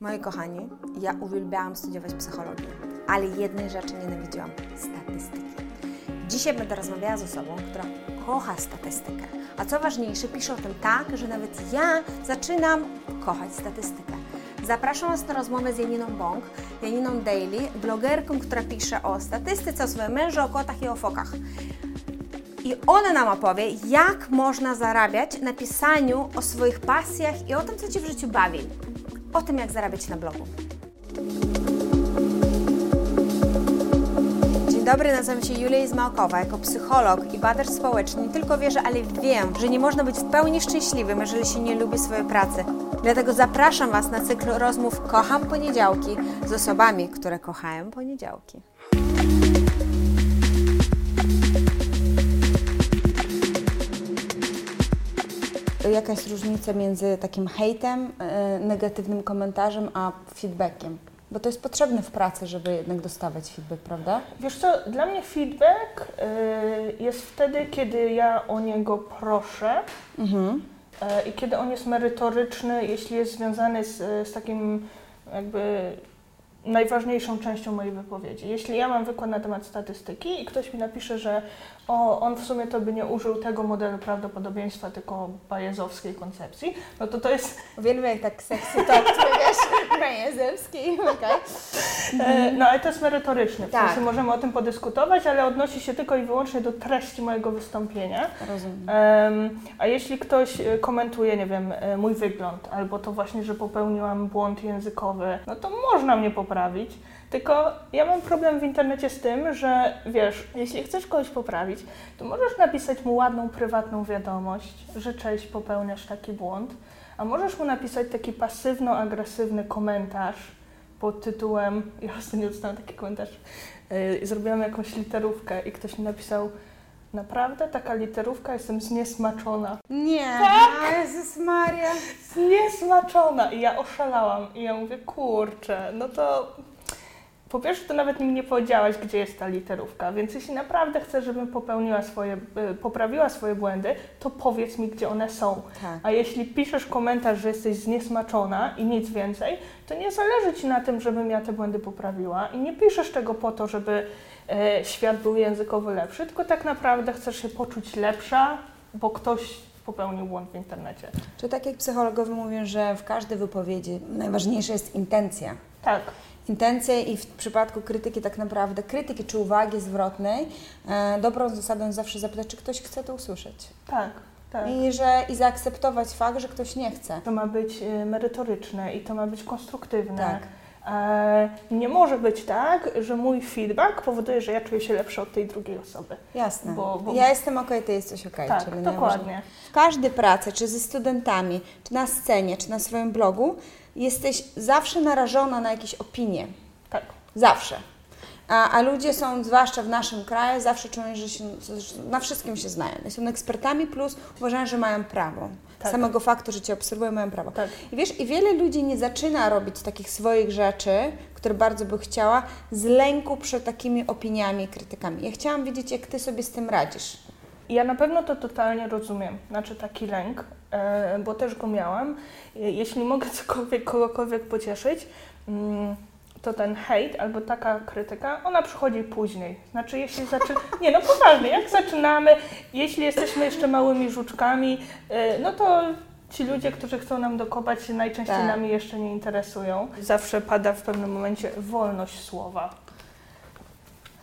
Moi kochani, ja uwielbiałam studiować psychologię, ale jednej rzeczy nienawidziłam statystyki. Dzisiaj będę rozmawiała z osobą, która kocha statystykę. A co ważniejsze, pisze o tym tak, że nawet ja zaczynam kochać statystykę. Zapraszam Was na rozmowę z Janiną Bąk, Janiną Daily, blogerką, która pisze o statystyce, o swoim mężu, o kotach i o fokach. I ona nam opowie, jak można zarabiać na pisaniu o swoich pasjach i o tym, co Cię w życiu bawi. O tym, jak zarabiać na blogu. Dzień dobry, nazywam się Julia Izmałkowa. Jako psycholog i badacz społeczny nie tylko wierzę, ale wiem, że nie można być w pełni szczęśliwym, jeżeli się nie lubi swojej pracy. Dlatego zapraszam Was na cykl rozmów Kocham Poniedziałki z osobami, które kochają poniedziałki. Jaka jest różnica między takim hejtem, e, negatywnym komentarzem, a feedbackiem? Bo to jest potrzebne w pracy, żeby jednak dostawać feedback, prawda? Wiesz co, dla mnie feedback y, jest wtedy, kiedy ja o niego proszę Mhm. y, i kiedy on jest merytoryczny, jeśli jest związany z, z takim jakby najważniejszą częścią mojej wypowiedzi. Jeśli ja mam wykład na temat statystyki i ktoś mi napisze, że o, on w sumie to by nie użył tego modelu prawdopodobieństwa, tylko bajezowskiej koncepcji, no to to jest Uwielbiam jak tak sexy talk, wiesz, Majezewski, okej. E, No ale to jest merytoryczne, w Tak. sensie możemy o tym podyskutować, ale odnosi się tylko i wyłącznie do treści mojego wystąpienia. Rozumiem. Em, a jeśli ktoś e, komentuje, nie wiem, e, mój wygląd, albo to właśnie, że popełniłam błąd językowy, no to można mnie poprawić. Tylko ja mam problem w internecie z tym, że wiesz, jeśli chcesz kogoś poprawić, to możesz napisać mu ładną, prywatną wiadomość, że cześć, popełniasz taki błąd, a możesz mu napisać taki pasywno-agresywny komentarz pod tytułem, ja ostatnio dostałam taki komentarz, yy, zrobiłam jakąś literówkę i ktoś mi napisał, naprawdę taka literówka, jestem zniesmaczona. Nie, Tak. Jezus Maria. Zniesmaczona! I ja oszalałam. I ja mówię, kurczę, no to po pierwsze to nawet mi nie powiedziałaś, gdzie jest ta literówka, więc jeśli naprawdę chcesz, żebym popełniła swoje, y, poprawiła swoje błędy, to powiedz mi, gdzie one są. Tak. A jeśli piszesz komentarz, że jesteś zniesmaczona i nic więcej, to nie zależy Ci na tym, żebym ja te błędy poprawiła i nie piszesz tego po to, żeby e, świat był językowo lepszy, tylko tak naprawdę chcesz się poczuć lepsza, bo ktoś popełnił błąd w internecie. Czy tak jak psychologowie mówią, że w każdej wypowiedzi najważniejsza jest intencja. Tak. Intencja i w przypadku krytyki tak naprawdę, krytyki czy uwagi zwrotnej, e, dobrą zasadą jest zawsze zapytać, czy ktoś chce to usłyszeć. Tak, tak. I, że, I zaakceptować fakt, że ktoś nie chce. To ma być e, merytoryczne i to ma być konstruktywne. Tak. E, nie może być tak, że mój feedback powoduje, że ja czuję się lepsza od tej drugiej osoby. Jasne. Bo- bo- Ja jestem okej, ty jesteś okej. tak, dokładnie. W każdej pracy, czy ze studentami, czy na scenie, czy na swoim blogu, jesteś zawsze narażona na jakieś opinie. Tak. Zawsze. A, a ludzie są, zwłaszcza w naszym kraju, zawsze czują, że się, na wszystkim się znają. Są ekspertami, plus uważają, że mają prawo. Tak. Samego faktu, że Cię obserwują, mają prawo. Tak. I wiesz, i wiele ludzi nie zaczyna robić takich swoich rzeczy, które bardzo by chciała, z lęku przed takimi opiniami i krytykami. Ja chciałam wiedzieć, jak Ty sobie z tym radzisz. Ja na pewno to totalnie rozumiem, znaczy taki lęk, e, bo też go miałam. Jeśli mogę cokolwiek, kogokolwiek pocieszyć, mm, to ten hejt albo taka krytyka, ona przychodzi później. Znaczy, jeśli zaczynamy. Nie, no poważnie, jak zaczynamy, jeśli jesteśmy jeszcze małymi żuczkami, e, no to ci ludzie, którzy chcą nam dokopać, się najczęściej Tak. nami jeszcze nie interesują. Zawsze pada w pewnym momencie wolność słowa.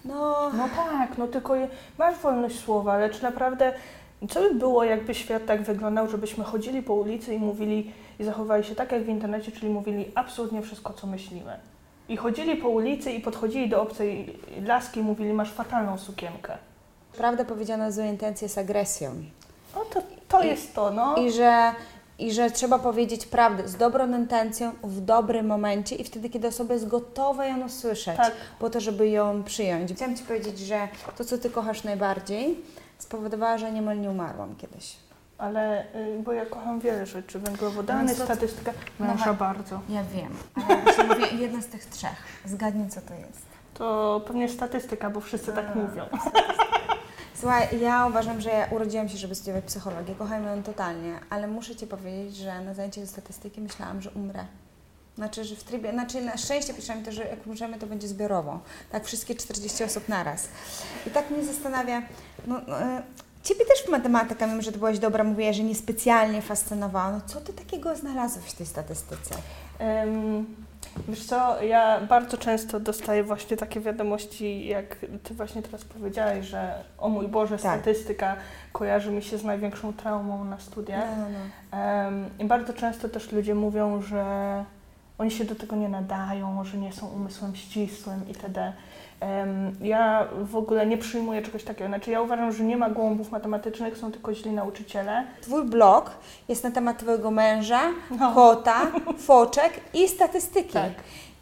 No, No tak, no tylko je- masz wolność słowa, ale czy naprawdę, co by było, jakby świat tak wyglądał, żebyśmy chodzili po ulicy i mówili i zachowali się tak jak w internecie, czyli mówili absolutnie wszystko, co myślimy. I chodzili po ulicy i podchodzili do obcej laski i mówili, masz fatalną sukienkę. prawda powiedziana złe intencje z agresją. No to, to I- jest to, no. I że, I że trzeba powiedzieć prawdę z dobrą intencją, w dobrym momencie i wtedy, kiedy osoba jest gotowa ją usłyszeć, Tak. po to, żeby ją przyjąć. Chciałam Ci powiedzieć, że to, co Ty kochasz najbardziej, spowodowało, że niemal nie umarłam kiedyś. Ale, y, bo ja kocham wiele rzeczy, węglowodany, to- statystyka, No męża tak. bardzo. Ja wiem, ale mówię jedna z tych trzech. Zgadnij, co to jest. To pewnie statystyka, bo wszyscy tak mówią. Słuchaj, ja uważam, że ja urodziłam się, żeby studiować psychologię. Kocham ją totalnie, ale muszę Ci powiedzieć, że na zajęciach ze statystyki myślałam, że umrę. Znaczy, że w trybie, znaczy na szczęście piszemy to, że jak możemy, to będzie zbiorowo. Tak, wszystkie 40 osób naraz. I tak mnie zastanawia, no, no e, Ciebie też matematyka, mimo że Ty byłaś dobra, mówiła, że niespecjalnie fascynowała. No co Ty takiego znalazłeś w tej statystyce? Um, wiesz co, ja bardzo często dostaję właśnie takie wiadomości, jak Ty właśnie teraz powiedziałaś, że o mój Boże, tak. statystyka kojarzy mi się z największą traumą na studiach. No, no. Um, I bardzo często też ludzie mówią, że oni się do tego nie nadają, że nie są umysłem ścisłym itd. Ja w ogóle nie przyjmuję czegoś takiego. Znaczy, ja uważam, że nie ma głąbów matematycznych, są tylko źli nauczyciele. Twój blog jest na temat Twojego męża, no. kota, foczek i statystyki. Tak.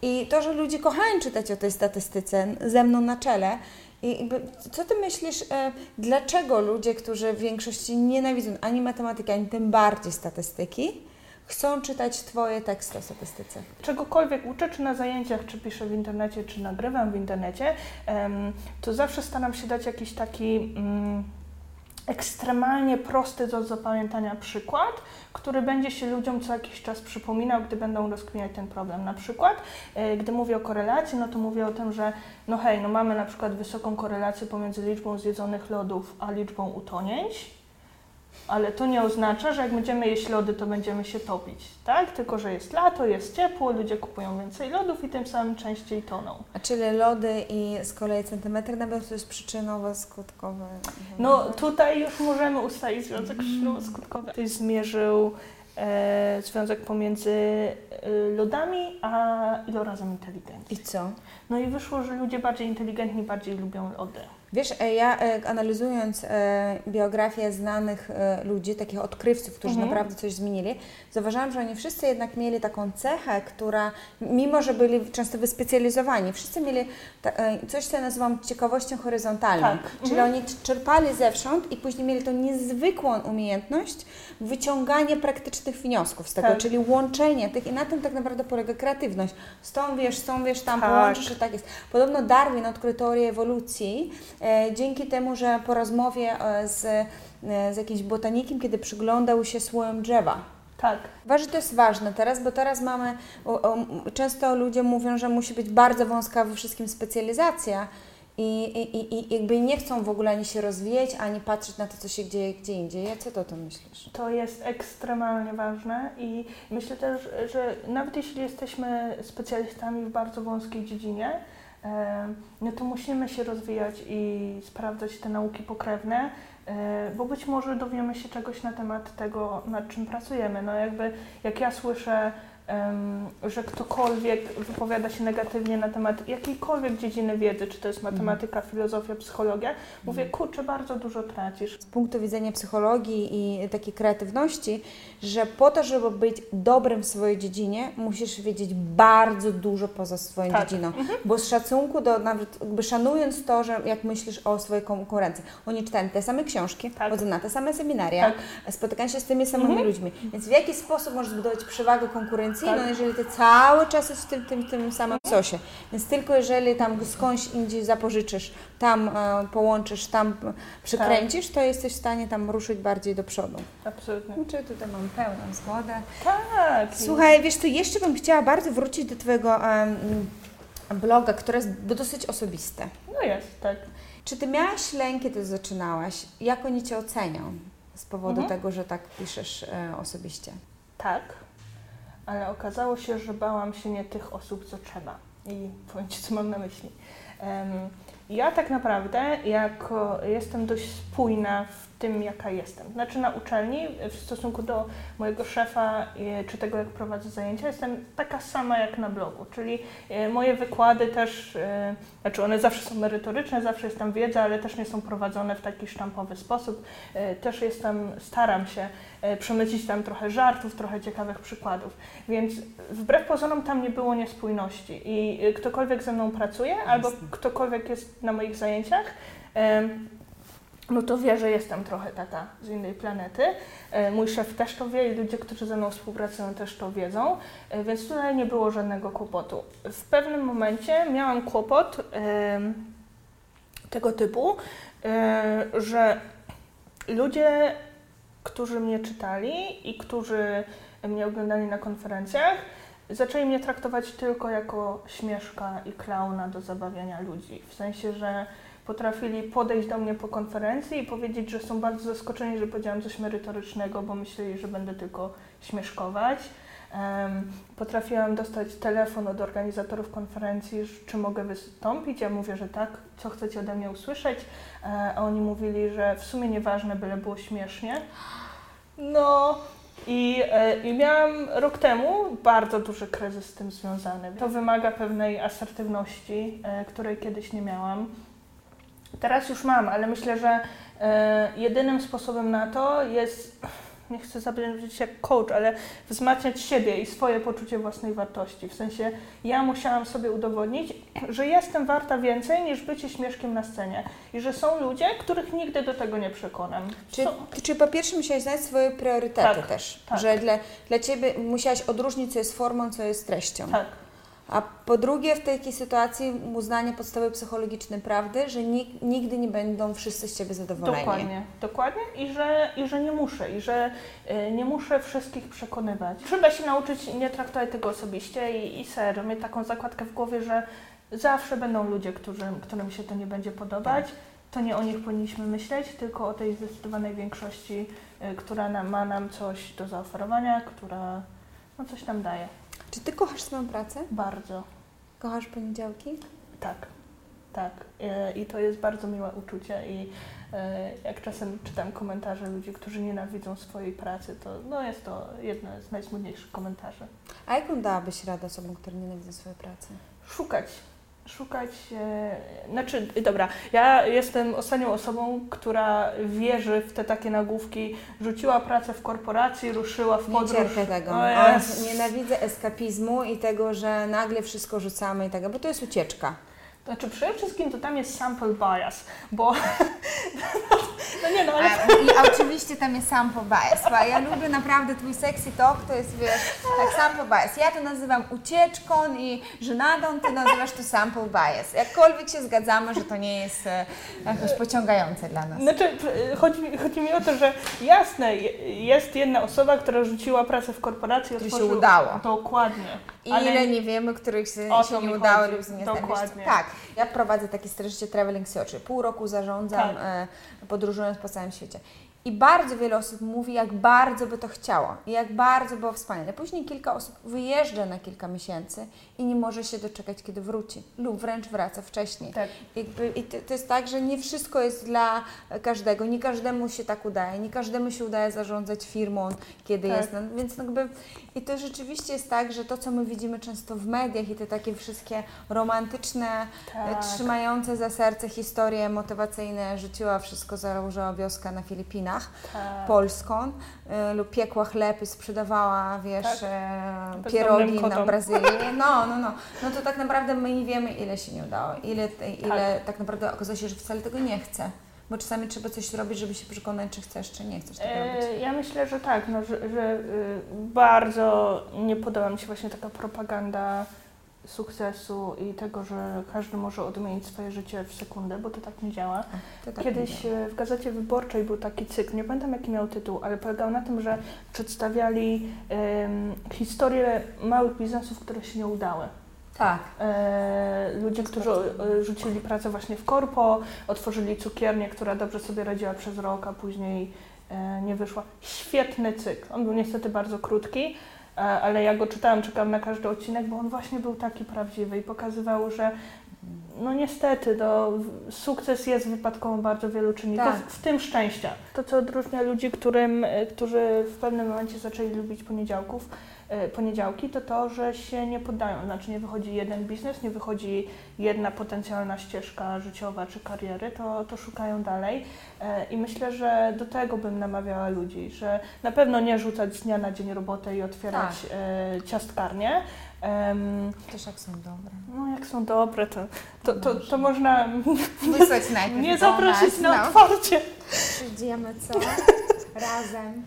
I to, że ludzie kochają czytać o tej statystyce ze mną na czele, i co ty myślisz, e, dlaczego ludzie, którzy w większości nienawidzą ani matematyki, ani tym bardziej statystyki, chcą czytać Twoje teksty o statystyce? Czegokolwiek uczę, czy na zajęciach, czy piszę w internecie, czy nagrywam w internecie, to zawsze staram się dać jakiś taki mm, ekstremalnie prosty do zapamiętania przykład, który będzie się ludziom co jakiś czas przypominał, gdy będą rozkminiać ten problem. Na przykład, e, gdy mówię o korelacji, no to mówię o tym, że no hej, no mamy na przykład wysoką korelację pomiędzy liczbą zjedzonych lodów a liczbą utonięć, ale to nie oznacza, że jak będziemy jeść lody, to będziemy się topić, tak? Tylko, że jest lato, jest ciepło, ludzie kupują więcej lodów i tym samym częściej toną. A czyli lody i z kolei centymetr na to jest przyczynowo-skutkowe? No tutaj już możemy ustalić związek przyczynowo-skutkowy. Ktoś zmierzył e, związek pomiędzy e, lodami a ilorazem inteligencji. I co? No i wyszło, że ludzie bardziej inteligentni bardziej lubią lody. Wiesz, e, ja e, analizując e, biografię znanych ludzi, takich odkrywców, którzy mhm. naprawdę coś zmienili, zauważyłam, że oni wszyscy jednak mieli taką cechę, która, mimo że byli często wyspecjalizowani, wszyscy mieli coś, co ja nazywam ciekawością horyzontalną. Tak. Czyli mhm. oni czerpali zewsząd i później mieli tą niezwykłą umiejętność wyciągania praktycznych wniosków z tego, tak. czyli łączenie tych i na tym tak naprawdę polega kreatywność. Z tą wiesz, z tą wiesz, tam tak. połączysz, że tak jest. Podobno Darwin odkrył teorię ewolucji, dzięki temu, że po rozmowie e, z, e, z jakimś botanikiem, kiedy przyglądał się słojom drzewa, tak. Uważam, że to jest ważne teraz, bo teraz mamy, o, o, często ludzie mówią, że musi być bardzo wąska we wszystkim specjalizacja i, i, i jakby nie chcą w ogóle ani się rozwijać, ani patrzeć na to, co się dzieje gdzie indziej. Co ty o tym myślisz? To jest ekstremalnie ważne i myślę też, że nawet jeśli jesteśmy specjalistami w bardzo wąskiej dziedzinie, no to musimy się rozwijać i sprawdzać te nauki pokrewne, e, bo być może dowiemy się czegoś na temat tego, nad czym pracujemy. No jakby jak ja słyszę że ktokolwiek wypowiada się negatywnie na temat jakiejkolwiek dziedziny wiedzy, czy to jest matematyka, mhm. filozofia, psychologia, mówię, mhm. kurczę, bardzo dużo tracisz. Z punktu widzenia psychologii i takiej kreatywności, że po to, żeby być dobrym w swojej dziedzinie, musisz wiedzieć bardzo dużo poza swoją tak. dziedziną. Mhm. Bo z szacunku do, nawet jakby szanując to, że jak myślisz o swojej konkurencji, oni czytają te same książki, tak. chodzą na te same seminaria, tak. spotykają się z tymi samymi mhm. ludźmi. Więc w jaki sposób możesz zbudować przewagę konkurencji tak. no jeżeli ty cały czas jest w tym, tym, tym samym sosie. Więc tylko jeżeli tam skądś indziej zapożyczysz, tam e, połączysz, tam przykręcisz, tak. to jesteś w stanie tam ruszyć bardziej do przodu. Absolutnie. Czy tutaj mam pełną zgodę. Tak. Słuchaj, wiesz, tu jeszcze bym chciała bardzo wrócić do Twojego bloga, które jest dosyć osobiste. No jest, tak. Czy Ty miałaś lęk, kiedy zaczynałaś? Jak oni Cię ocenią z powodu mhm. tego, że tak piszesz e, osobiście? Tak ale okazało się, że bałam się nie tych osób, co trzeba. I powiem Ci, co mam na myśli. Um, ja tak naprawdę, jako jestem dość spójna w tym, jaka jestem. Znaczy na uczelni, w stosunku do mojego szefa czy tego, jak prowadzę zajęcia, jestem taka sama jak na blogu, czyli e, moje wykłady też, e, znaczy one zawsze są merytoryczne, zawsze jest tam wiedza, ale też nie są prowadzone w taki sztampowy sposób. E, też jestem, staram się przemycić tam trochę żartów, trochę ciekawych przykładów, więc wbrew pozorom tam nie było niespójności i ktokolwiek ze mną pracuje albo ktokolwiek jest na moich zajęciach, no to wie, że jestem trochę taka z innej planety. E, mój szef też to wie i ludzie, którzy ze mną współpracują też to wiedzą, e, więc tutaj nie było żadnego kłopotu. W pewnym momencie miałam kłopot tego typu, e, że ludzie, którzy mnie czytali i którzy mnie oglądali na konferencjach, zaczęli mnie traktować tylko jako śmieszka i klauna do zabawiania ludzi. W sensie, że potrafili podejść do mnie po konferencji i powiedzieć, że są bardzo zaskoczeni, że powiedziałam coś merytorycznego, bo myśleli, że będę tylko śmieszkować. Potrafiłam dostać telefon od organizatorów konferencji, czy mogę wystąpić. Ja mówię, że tak, co chcecie ode mnie usłyszeć. E, a oni mówili, że w sumie nieważne, byle było śmiesznie. No, i, e, I miałam rok temu bardzo duży kryzys z tym związany. To wymaga pewnej asertywności, e, której kiedyś nie miałam. Teraz już mam, ale myślę, że e, jedynym sposobem na to jest nie chcę zabrzmieć jak coach, ale wzmacniać siebie i swoje poczucie własnej wartości. W sensie ja musiałam sobie udowodnić, że jestem warta więcej niż bycie śmieszkiem na scenie i że są ludzie, których nigdy do tego nie przekonam. Czyli, czyli po pierwsze musiałaś znać swoje priorytety tak, też, tak. że dla, dla Ciebie musiałaś odróżnić, co jest formą, co jest treścią. Tak. A po drugie, w takiej sytuacji uznanie podstawy psychologicznej prawdy, że nigdy nie będą wszyscy z Ciebie zadowoleni. Dokładnie, dokładnie i że, i że nie muszę, i że y, nie muszę wszystkich przekonywać. Trzeba się nauczyć nie traktować tego osobiście i, i serio, mieć taką zakładkę w głowie, że zawsze będą ludzie, którzy, którym się to nie będzie podobać. To nie o nich powinniśmy myśleć, tylko o tej zdecydowanej większości, y, która nam, ma nam coś do zaoferowania, która no, coś nam daje. Czy Ty kochasz swoją pracę? Bardzo. Kochasz poniedziałki? Tak, tak. E, I to jest bardzo miłe uczucie i e, jak czasem czytam komentarze ludzi, którzy nienawidzą swojej pracy, to no jest to jedno z najsmutniejszych komentarzy. A jaką dałabyś radę osobom, które nienawidzą swojej pracy? Szukać szukać. E, znaczy, dobra, ja jestem ostatnią osobą, która wierzy w te takie nagłówki. Rzuciła pracę w korporacji, ruszyła w podróż. Nie cierpię tego. O, nienawidzę eskapizmu i tego, że nagle wszystko rzucamy i tego, bo to jest ucieczka. Znaczy przede wszystkim to tam jest sample bias, bo no nie no, ale... I oczywiście tam jest sample bias, bo ja lubię naprawdę twój sexy talk, to jest wiesz, tak sample bias. Ja to nazywam ucieczką i żenadą, ty nazywasz to sample bias. Jakkolwiek się zgadzamy, że to nie jest e, jakoś pociągające dla nas. Znaczy chodzi, chodzi mi o to, że jasne, jest jedna osoba, która rzuciła pracę w korporacji. Której się udało. Dokładnie. Ile nie wiemy, których się, się nie udało lub nie Dokładnie. Tak, ja prowadzę takie streszcie Traveling Search. Pół roku zarządzam, tak. e, podróżując po całym świecie. I bardzo wiele osób mówi, jak bardzo by to chciało i jak bardzo było wspaniale. Później kilka osób wyjeżdża na kilka miesięcy i nie może się doczekać, kiedy wróci, lub wręcz wraca wcześniej. Tak. Jakby, I to, to jest tak, że nie wszystko jest dla każdego, nie każdemu się tak udaje, nie każdemu się udaje zarządzać firmą, kiedy tak. jest. No, więc jakby, I to rzeczywiście jest tak, że to, co my widzimy często w mediach i te takie wszystkie romantyczne, tak. trzymające za serce historie motywacyjne, rzuciła wszystko, założyła wioskę na Filipinach tak. polską y, lub piekła chleb i sprzedawała, wiesz, tak. E, pierogi na Brazylii. No, no, no. No to tak naprawdę my nie wiemy, ile się nie udało, ile, ile tak. tak naprawdę okazuje się, że wcale tego nie chce. Bo czasami trzeba coś zrobić, żeby się przekonać, czy chcesz, czy nie chcesz tego e, robić. Ja myślę, że tak, no, że, że y, bardzo nie podoba mi się właśnie taka propaganda sukcesu i tego, że każdy może odmienić swoje życie w sekundę, bo to tak nie działa. Tak Kiedyś nie działa. w Gazecie Wyborczej był taki cykl, nie pamiętam jaki miał tytuł, ale polegał na tym, że przedstawiali um, historię małych biznesów, które się nie udały. Tak. E, ludzie, którzy e, rzucili pracę właśnie w korpo, otworzyli cukiernię, która dobrze sobie radziła przez rok, a później e, nie wyszła. Świetny cykl. On był niestety bardzo krótki, ale ja go czytałam, czekam na każdy odcinek, bo on właśnie był taki prawdziwy i pokazywał, że no niestety, no, sukces jest wypadką bardzo wielu czynników, tak. w tym szczęścia. To, co odróżnia ludzi, którym, którzy w pewnym momencie zaczęli lubić poniedziałków, E, poniedziałki, to to, że się nie poddają. Znaczy nie wychodzi jeden biznes, nie wychodzi jedna potencjalna ścieżka życiowa czy kariery, to, to szukają dalej. E, I myślę, że do tego bym namawiała ludzi, że na pewno nie rzucać z dnia na dzień robotę i otwierać tak. E, ciastkarnię. Um, Też jak są dobre. No jak są dobre, to, to, to, to można wysłać najpierw nie zaprosić na otwarcie. Przyjdziemy co? Razem.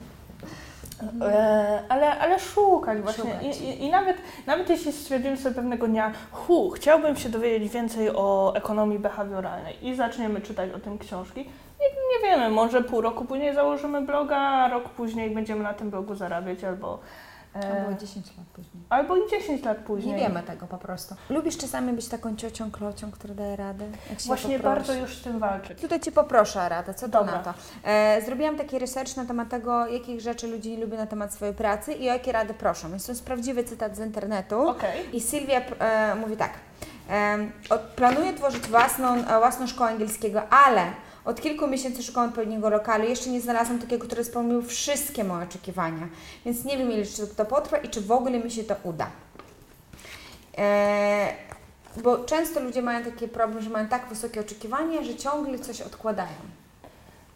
E, ale, ale szukać właśnie. Szukać. I, i, I, nawet, nawet jeśli stwierdzimy sobie pewnego dnia, hu, chciałbym się dowiedzieć więcej o ekonomii behawioralnej i zaczniemy czytać o tym książki, nie, nie wiemy, może pół roku później założymy bloga, a rok później będziemy na tym blogu zarabiać albo Albo 10 lat później. albo i 10 lat później. Nie wiemy tego po prostu. Lubisz czasami być taką ciocią, klocią, która daje radę? Właśnie bardzo już z tym walczyć. Tutaj Cię poproszę o radę, co to Dobra. na to? E, zrobiłam taki research na temat tego, jakich rzeczy ludzie nie lubią na temat swojej pracy i o jakie rady proszą. Jest to prawdziwy cytat z internetu. Okej. I Sylwia e, mówi tak. E, planuję tworzyć własną, e, własną szkołę angielskiego, ale od kilku miesięcy szukam odpowiedniego lokalu. Jeszcze nie znalazłam takiego, który spełnił wszystkie moje oczekiwania. Więc nie wiem, ile czy to potrwa i czy w ogóle mi się to uda. E, bo często ludzie mają taki problem, że mają tak wysokie oczekiwania, że ciągle coś odkładają.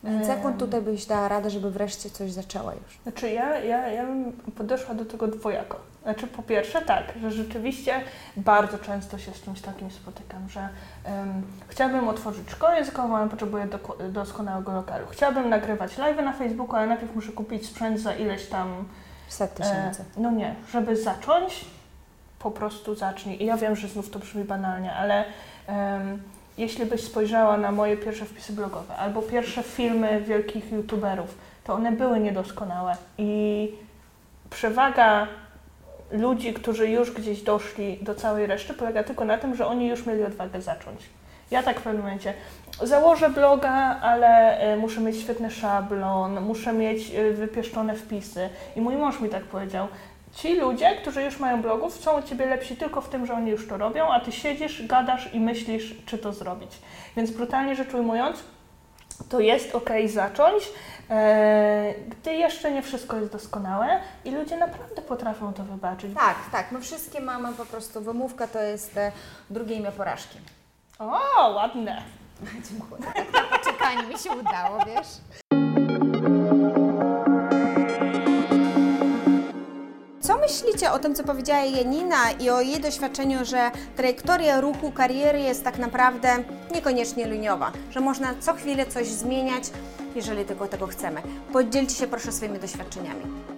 Więc jaką Em. tutaj byś dała radę, żeby wreszcie coś zaczęła już? Znaczy ja, ja, ja bym podeszła do tego dwojako. Znaczy po pierwsze tak, że rzeczywiście bardzo często się z czymś takim spotykam, że em, chciałabym otworzyć szkołę językową, ale potrzebuję doskonałego lokalu. Chciałabym nagrywać live na Facebooku, ale najpierw muszę kupić sprzęt za ileś tam Set tysięcy. E, no nie, żeby zacząć, po prostu zacznij. I ja wiem, że znów to brzmi banalnie, ale em, jeśli byś spojrzała na moje pierwsze wpisy blogowe albo pierwsze filmy wielkich youtuberów, to one były niedoskonałe i przewaga ludzi, którzy już gdzieś doszli do całej reszty, polega tylko na tym, że oni już mieli odwagę zacząć. Ja tak w pewnym momencie założę bloga, ale e, muszę mieć świetny szablon, muszę mieć e, wypieszczone wpisy. I mój mąż mi tak powiedział. Ci ludzie, którzy już mają blogów, są od ciebie lepsi tylko w tym, że oni już to robią, a ty siedzisz, gadasz i myślisz, czy to zrobić. Więc brutalnie rzecz ujmując, to jest ok zacząć, e, gdy jeszcze nie wszystko jest doskonałe i ludzie naprawdę potrafią to wybaczyć. Tak, tak. My wszystkie mamy po prostu, wymówka to jest e, drugie imię porażki. O, ładne. Dziękuję. Tak na poczekanie mi się udało, wiesz? Myślicie o tym, co powiedziała Janina i o jej doświadczeniu, że trajektoria ruchu kariery jest tak naprawdę niekoniecznie liniowa, że można co chwilę coś zmieniać, jeżeli tylko tego chcemy? Podzielcie się proszę swoimi doświadczeniami.